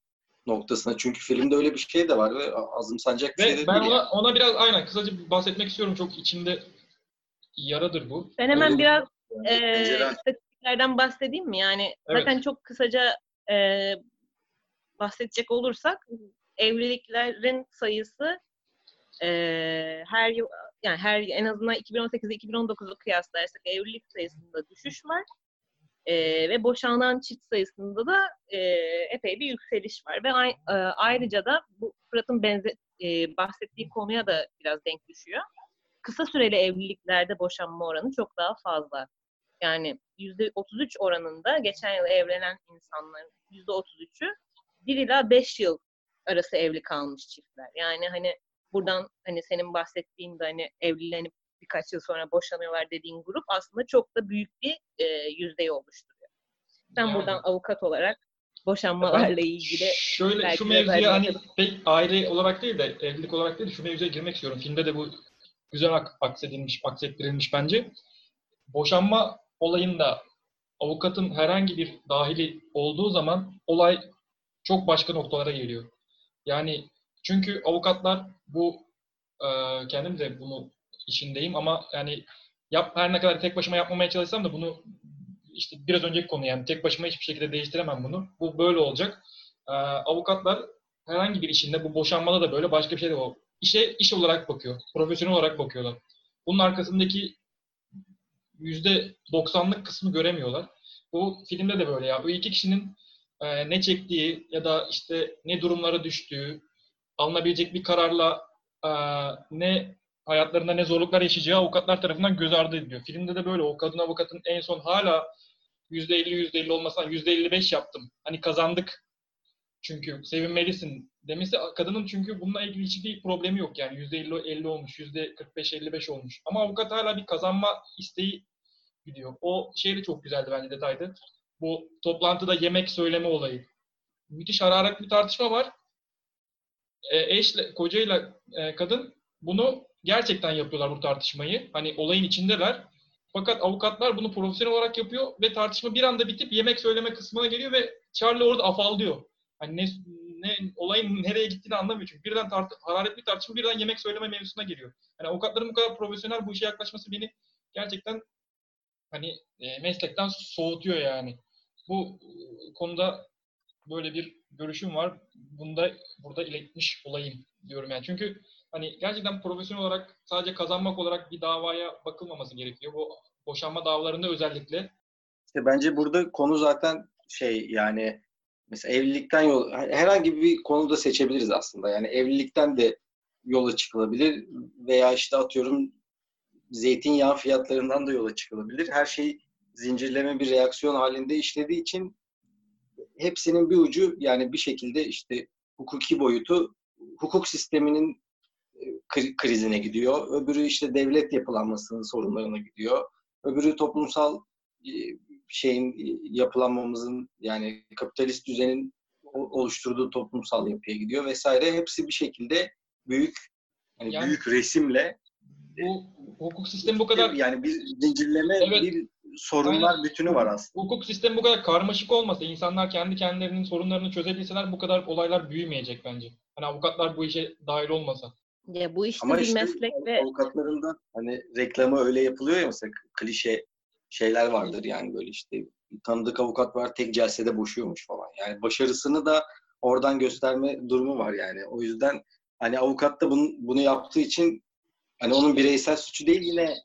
C: noktasına. Çünkü filmde öyle bir şey de var ve azımsanacak bir şey
B: Ve
C: de
B: ben
C: değil.
B: ona,
C: yani.
B: ona biraz aynen kısaca bahsetmek istiyorum. Çok içimde yaradır bu.
A: Ben hemen
C: Öyle-
A: biraz
C: Yani
A: e,
C: pencere aç.
A: istatistiklerden bahsedeyim mi? Yani
B: Evet.
A: zaten çok kısaca e, bahsedecek olursak evliliklerin sayısı e, her yıl yani her en azından 2018'e 2019'u kıyaslarsak evlilik sayısında düşüş var. E, ve boşanan çift sayısında da e, epey bir yükseliş var. Ve ay- e, ayrıca da bu Fırat'ın benze, e, bahsettiği konuya da biraz denk düşüyor. Kısa süreli evliliklerde boşanma oranı çok daha fazla. Yani %33 oranında geçen yıl evlenen insanların %33'ü 1 ila 5 yıl arası evli kalmış çiftler. Yani hani buradan hani senin bahsettiğin de hani evlilenip birkaç yıl sonra boşanıyorlar dediğin grup aslında çok da büyük bir e, yüzdeyi oluşturuyor. Sen
B: Yani.
A: buradan avukat olarak boşanmalarla ilgili
B: Şöyle şu mevzuya hani pek aile olarak değil de evlilik olarak değil de şu mevzuya girmek istiyorum. Filmde de bu güzel ak- aksedilmiş, aksettirilmiş bence. Boşanma olayında avukatın herhangi bir dahili olduğu zaman olay çok başka noktalara geliyor. Yani çünkü avukatlar bu e, kendim de bunu işindeyim ama yani yap her ne kadar tek başıma yapmamaya çalışsam da bunu işte biraz önceki konu yani tek başıma hiçbir şekilde değiştiremem bunu. Bu böyle olacak. Ee, avukatlar herhangi bir işinde bu boşanmada da böyle başka bir şey de o. İşe iş olarak bakıyor. Profesyonel olarak bakıyorlar. Bunun arkasındaki yüzde doksanlık kısmı göremiyorlar. Bu filmde de böyle ya. O iki kişinin e, ne çektiği ya da işte ne durumlara düştüğü, alınabilecek bir kararla e, ne hayatlarında ne zorluklar yaşayacağı avukatlar tarafından göz ardı ediliyor. Filmde de böyle o kadın avukatın en son hala %50 %50 olmasından %55 yaptım. Hani kazandık çünkü sevinmelisin demesi kadının çünkü bununla ilgili hiçbir problemi yok yani %50 50 olmuş, %45 55 olmuş. Ama avukat hala bir kazanma isteği gidiyor. O şey de çok güzeldi bence detaydı. Bu toplantıda yemek söyleme olayı. Müthiş hararetli bir tartışma var. E, eşle, kocayla e, kadın bunu gerçekten yapıyorlar bu tartışmayı. Hani olayın içindeler. Fakat avukatlar bunu profesyonel olarak yapıyor ve tartışma bir anda bitip yemek söyleme kısmına geliyor ve Charlie orada afallıyor. Hani ne, ne olayın nereye gittiğini anlamıyor çünkü birden tart hararetli tartışma birden yemek söyleme mevzusuna geliyor. Hani avukatların bu kadar profesyonel bu işe yaklaşması beni gerçekten hani e, meslekten soğutuyor yani. Bu e, konuda böyle bir görüşüm var. Bunda burada iletmiş olayım diyorum yani. Çünkü hani gerçekten profesyonel olarak sadece kazanmak olarak bir davaya bakılmaması gerekiyor. Bu boşanma davalarında özellikle.
C: İşte bence burada konu zaten şey yani mesela evlilikten yol herhangi bir konuda seçebiliriz aslında. Yani evlilikten de yola çıkılabilir veya işte atıyorum zeytinyağı fiyatlarından da yola çıkılabilir. Her şey zincirleme bir reaksiyon halinde işlediği için hepsinin bir ucu yani bir şekilde işte hukuki boyutu hukuk sisteminin e, kri- krizine gidiyor. Öbürü işte devlet yapılanmasının sorunlarına gidiyor. Öbürü toplumsal e, şeyin e, yapılanmamızın yani kapitalist düzenin oluşturduğu toplumsal yapıya gidiyor vesaire. Hepsi bir şekilde büyük hani
B: Yani-
C: büyük resimle
B: Bu hukuk sistemi bu kadar
C: yani bir zincirleme
B: Evet.
C: bir sorunlar bütünü var aslında.
B: hukuk sistemi bu kadar karmaşık olmasa, insanlar kendi kendilerinin sorunlarını çözebilseler bu kadar olaylar büyümeyecek bence. Hani avukatlar bu işe dahil olmasa.
A: ya bu işte
C: Ama
A: bir
C: işte
A: meslek ve
C: avukatların da hani reklamı öyle yapılıyor ya mesela klişe şeyler vardır yani böyle işte tanıdık avukat var tek celsede boşuyormuş falan. Yani başarısını da oradan gösterme durumu var yani. O yüzden hani avukat da bunu, bunu yaptığı için hani onun bireysel suçu değil yine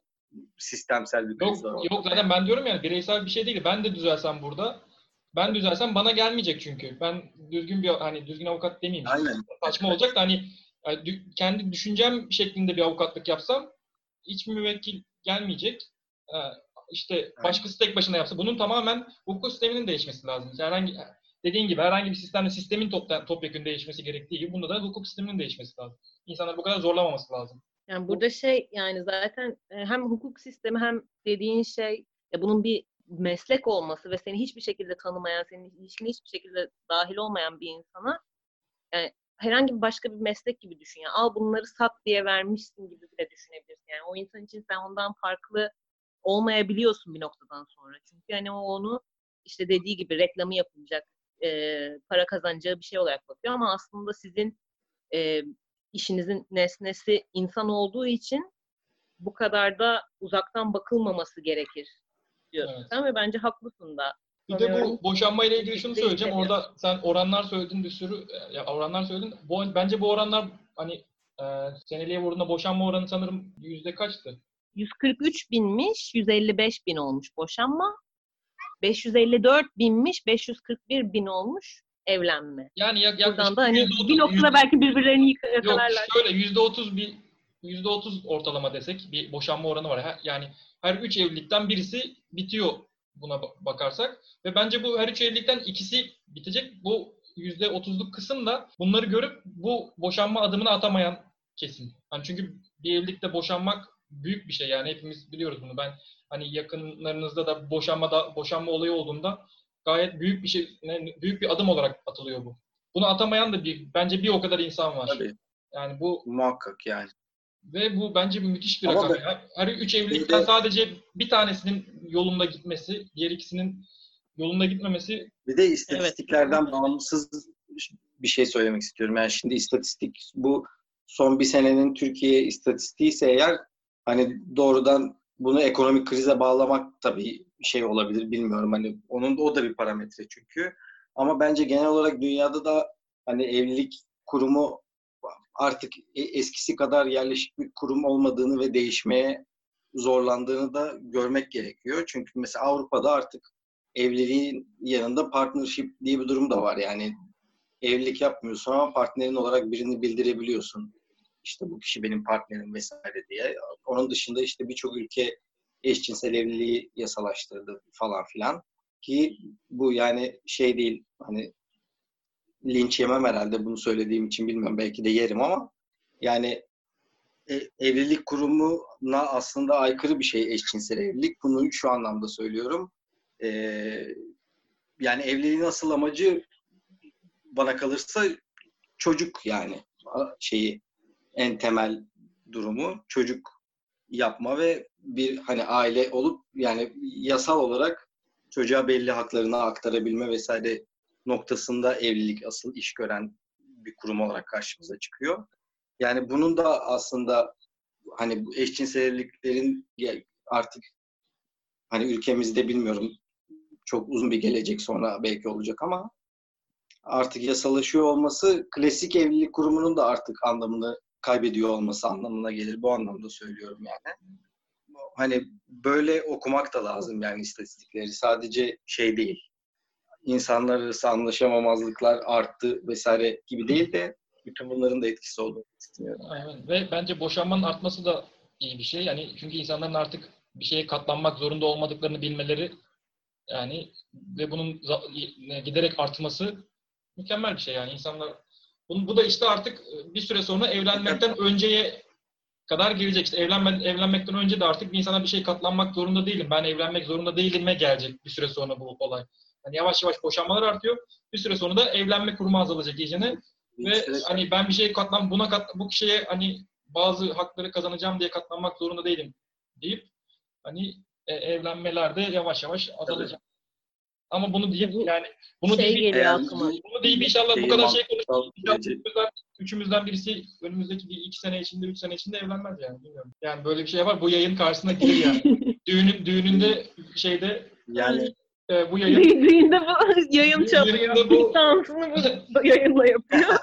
C: sistemsel bir
B: Yok,
C: kriz orada.
B: yok zaten ben diyorum yani bireysel bir şey değil. Ben de düzelsem burada. Ben düzelsem bana gelmeyecek çünkü. Ben düzgün bir hani düzgün avukat demeyeyim.
C: Aynen.
B: Saçma olacak da hani kendi düşüncem şeklinde bir avukatlık yapsam hiç müvekkil gelmeyecek. Ee, işte başkası tek başına yapsa bunun tamamen hukuk sisteminin değişmesi lazım. Herhangi dediğin gibi herhangi bir sistemde sistemin top, topyekun değişmesi gerektiği gibi bunda da hukuk sisteminin değişmesi lazım. İnsanlar bu kadar zorlamaması lazım.
A: Yani burada şey yani zaten e, hem hukuk sistemi hem dediğin şey ya bunun bir meslek olması ve seni hiçbir şekilde tanımayan, senin ilişkine hiçbir şekilde dahil olmayan bir insana yani herhangi bir başka bir meslek gibi düşün. Yani al bunları sat diye vermişsin gibi bile düşünebilirsin. Yani o insan için sen ondan farklı olmayabiliyorsun bir noktadan sonra. Çünkü yani o onu işte dediği gibi reklamı yapılacak, e, para kazanacağı bir şey olarak bakıyor ama aslında sizin e, işinizin nesnesi insan olduğu için bu kadar da uzaktan bakılmaması gerekir diyorsun evet. sen ve bence haklısın da.
B: Bir de bu boşanma ile ilgili şunu söyleyeceğim. Orada sen oranlar söyledin bir sürü ya oranlar söyledin. Bu, bence bu oranlar hani e, seneliğe vurduğunda boşanma oranı sanırım yüzde kaçtı?
A: 143 binmiş, 155 bin olmuş boşanma. 554 binmiş, 541 bin olmuş evlenme.
B: Yani yak, yaklaşık
A: da hani bir noktada belki birbirlerini yakalarlar.
B: Yok şöyle yüzde otuz bir yüzde otuz ortalama desek bir boşanma oranı var. Yani her üç evlilikten birisi bitiyor buna bakarsak. Ve bence bu her üç evlilikten ikisi bitecek. Bu yüzde otuzluk kısım da bunları görüp bu boşanma adımını atamayan kesin. Yani çünkü bir evlilikte boşanmak büyük bir şey yani hepimiz biliyoruz bunu. Ben hani yakınlarınızda da boşanma da boşanma olayı olduğunda gayet büyük bir şey büyük bir adım olarak atılıyor bu. Bunu atamayan da bir bence bir o kadar insan var.
C: Tabii.
B: Yani bu
C: muhakkak yani.
B: Ve bu bence müthiş bir Ama rakam. Ben, her üç evlilikten de, sadece bir tanesinin yolunda gitmesi, diğer ikisinin yolunda gitmemesi.
C: Bir de istatistiklerden evet. bağımsız bir şey söylemek istiyorum. Yani şimdi istatistik bu son bir senenin Türkiye istatistiği ise eğer hani doğrudan bunu ekonomik krize bağlamak tabii şey olabilir bilmiyorum. Hani onun o da bir parametre çünkü. Ama bence genel olarak dünyada da hani evlilik kurumu artık e, eskisi kadar yerleşik bir kurum olmadığını ve değişmeye zorlandığını da görmek gerekiyor. Çünkü mesela Avrupa'da artık evliliğin yanında partnership diye bir durum da var. Yani evlilik yapmıyorsun ama partnerin olarak birini bildirebiliyorsun. İşte bu kişi benim partnerim vesaire diye. Onun dışında işte birçok ülke eşcinsel evliliği yasalaştırdı falan filan. Ki bu yani şey değil hani linç yemem herhalde bunu söylediğim için bilmiyorum. Belki de yerim ama yani e, evlilik kurumuna aslında aykırı bir şey eşcinsel evlilik. Bunu şu anlamda söylüyorum. E, yani evliliğin asıl amacı bana kalırsa çocuk yani şeyi en temel durumu çocuk yapma ve bir hani aile olup yani yasal olarak çocuğa belli haklarını aktarabilme vesaire noktasında evlilik asıl iş gören bir kurum olarak karşımıza çıkıyor. Yani bunun da aslında hani bu eşcinsel evliliklerin artık hani ülkemizde bilmiyorum çok uzun bir gelecek sonra belki olacak ama artık yasalaşıyor olması klasik evlilik kurumunun da artık anlamını kaybediyor olması anlamına gelir. Bu anlamda söylüyorum yani. Hani böyle okumak da lazım yani istatistikleri. Sadece şey değil insanlar arası anlaşamamazlıklar arttı vesaire gibi değil de bütün bunların da etkisi olduğunu düşünüyorum.
B: Aynen. Ve bence boşanmanın artması da iyi bir şey. Yani çünkü insanların artık bir şeye katlanmak zorunda olmadıklarını bilmeleri yani ve bunun giderek artması mükemmel bir şey yani insanlar bunu, bu da işte artık bir süre sonra evlenmekten önceye kadar gelecek. İşte evlenme, evlenmekten önce de artık bir insana bir şey katlanmak zorunda değilim. Ben evlenmek zorunda değilim'e gelecek bir süre sonra bu olay. Yani yavaş yavaş boşanmalar artıyor. Bir süre sonra da evlenme kurumu azalacak iyicene. Ve hani ben bir şeye katlan, buna kat, bu kişiye hani bazı hakları kazanacağım diye katlanmak zorunda değilim deyip hani e, evlenmelerde yavaş yavaş azalacak. Ama bunu deyip yani bunu
A: şey deyip,
B: yani, bunu deyip inşallah bu kadar şey konuşuyoruz. Üçümüzden, üçümüzden birisi önümüzdeki bir iki sene içinde, üç sene içinde evlenmez yani bilmiyorum. Yani böyle bir şey var. Bu yayın karşısına gelir yani. Düğünün, düğününde şeyde
C: yani
B: e, bu yayın...
A: Düğünde bu yayın çalıyor. Bu... Dansını bu yayınla yapıyor.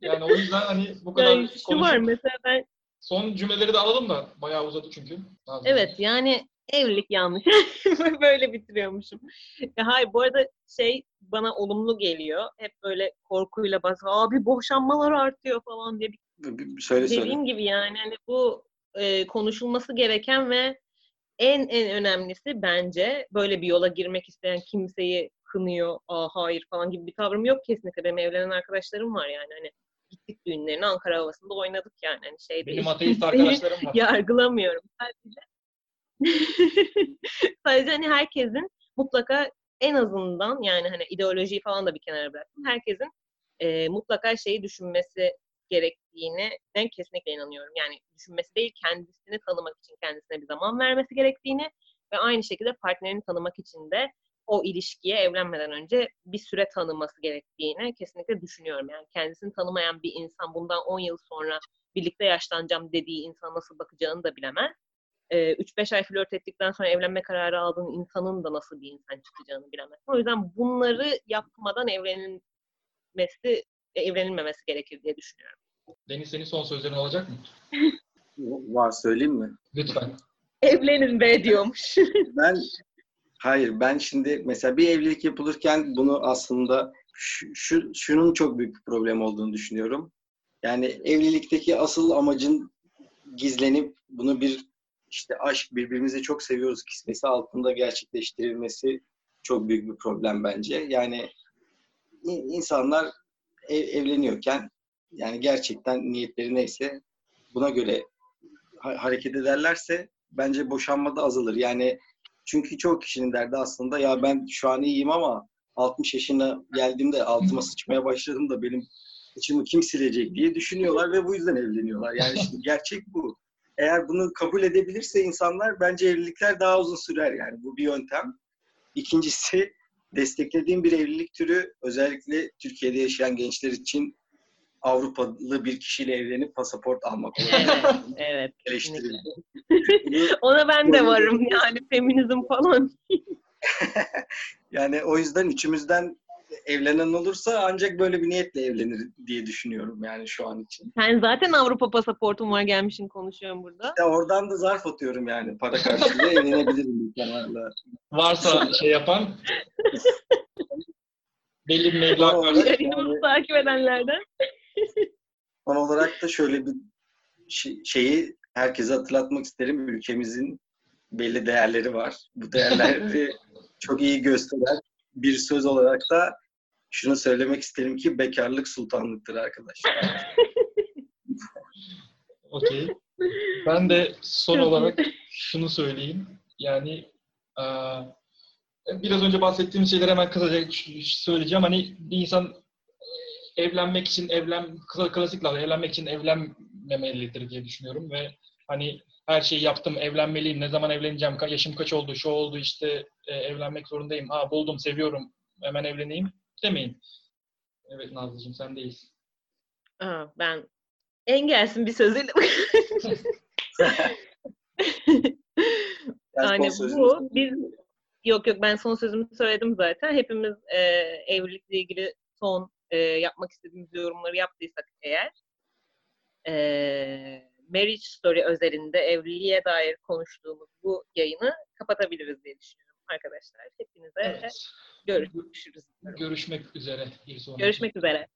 B: yani o yüzden hani bu kadar yani
A: şu konuşup... var mesela ben...
B: Son cümleleri de alalım da bayağı uzadı çünkü.
A: Lazım. Evet yani evlilik yanlış. böyle bitiriyormuşum. Ya hayır bu arada şey bana olumlu geliyor. Hep böyle korkuyla bas abi boşanmalar artıyor falan diye. Bir,
C: söyle,
A: Dediğim
C: söyle.
A: gibi yani hani bu e, konuşulması gereken ve en en önemlisi bence böyle bir yola girmek isteyen kimseyi kınıyor, aa hayır falan gibi bir tavrım yok kesinlikle. Benim evlenen arkadaşlarım var yani hani gittik düğünlerine Ankara havasında oynadık yani hani şey değil.
B: Benim ateist arkadaşlarım var.
A: yargılamıyorum sadece. sadece hani herkesin mutlaka en azından yani hani ideolojiyi falan da bir kenara bıraktım. Herkesin e, mutlaka şeyi düşünmesi gerektiğine ben kesinlikle inanıyorum. Yani düşünmesi değil, kendisini tanımak için kendisine bir zaman vermesi gerektiğini ve aynı şekilde partnerini tanımak için de o ilişkiye evlenmeden önce bir süre tanıması gerektiğini kesinlikle düşünüyorum. Yani kendisini tanımayan bir insan bundan 10 yıl sonra birlikte yaşlanacağım dediği insan nasıl bakacağını da bilemez. Ee, 3-5 ay flört ettikten sonra evlenme kararı aldığın insanın da nasıl bir insan çıkacağını bilemez. O yüzden bunları yapmadan evlenilmesi, evlenilmemesi gerekir diye düşünüyorum.
B: Deniz senin son sözlerin olacak mı?
C: Var söyleyeyim mi?
B: Lütfen.
A: Evlenin be diyormuş.
C: Ben hayır ben şimdi mesela bir evlilik yapılırken bunu aslında şu, şu- şunun çok büyük bir problem olduğunu düşünüyorum. Yani evlilikteki asıl amacın gizlenip bunu bir işte aşk birbirimizi çok seviyoruz kisvesi altında gerçekleştirilmesi çok büyük bir problem bence. Yani in- insanlar ev- evleniyorken yani gerçekten niyetleri neyse buna göre ha- hareket ederlerse bence boşanma da azalır. Yani çünkü çok kişinin derdi aslında ya ben şu an iyiyim ama 60 yaşına geldiğimde altıma sıçmaya başladım da benim içimi kim silecek diye düşünüyorlar ve bu yüzden evleniyorlar. Yani şimdi gerçek bu. Eğer bunu kabul edebilirse insanlar bence evlilikler daha uzun sürer yani bu bir yöntem. İkincisi desteklediğim bir evlilik türü özellikle Türkiye'de yaşayan gençler için Avrupalı bir kişiyle evlenip pasaport almak
A: evet.
C: eleştirildi.
A: Ona ben de varım yani feminizm falan.
C: Yani o yüzden üçümüzden evlenen olursa ancak böyle bir niyetle evlenir diye düşünüyorum yani şu an için.
A: Sen zaten Avrupa pasaportun var gelmişsin konuşuyorum burada.
C: Ya oradan da zarf atıyorum yani para karşılığı evlenebilirim insanlarla.
B: Varsa şey yapan belli bir meblağ karşı.
A: Yayınımızı takip edenlerden.
C: Son olarak da şöyle bir şey- şeyi herkese hatırlatmak isterim. Ülkemizin belli değerleri var. Bu değerleri çok iyi gösteren bir söz olarak da şunu söylemek isterim ki bekarlık sultanlıktır arkadaşlar.
B: Okey. Ben de son olarak şunu söyleyeyim. Yani eee, biraz önce bahsettiğim şeyleri hemen kısaca söyleyeceğim. Hani bir insan evlenmek için evlen klasik laf evlenmek için evlenmemelidir diye düşünüyorum ve hani her şeyi yaptım evlenmeliyim ne zaman evleneceğim yaşım kaç oldu şu oldu işte e, evlenmek zorundayım ha buldum seviyorum hemen evleneyim demeyin. Evet Nazlıcığım sen değilsin.
A: Aa, ben engelsin bir sözüyle. Yani bu biz yok yok ben son sözümü söyledim zaten. Hepimiz e, evlilikle ilgili son e, yapmak istediğimiz yorumları yaptıysak eğer e, Marriage Story özelinde evliliğe dair konuştuğumuz bu yayını kapatabiliriz diye düşünüyorum arkadaşlar. Hepinize
B: Evet.
A: görüşürüz.
B: Görüşmek üzere bir sonraki.
A: Görüşmek üzere.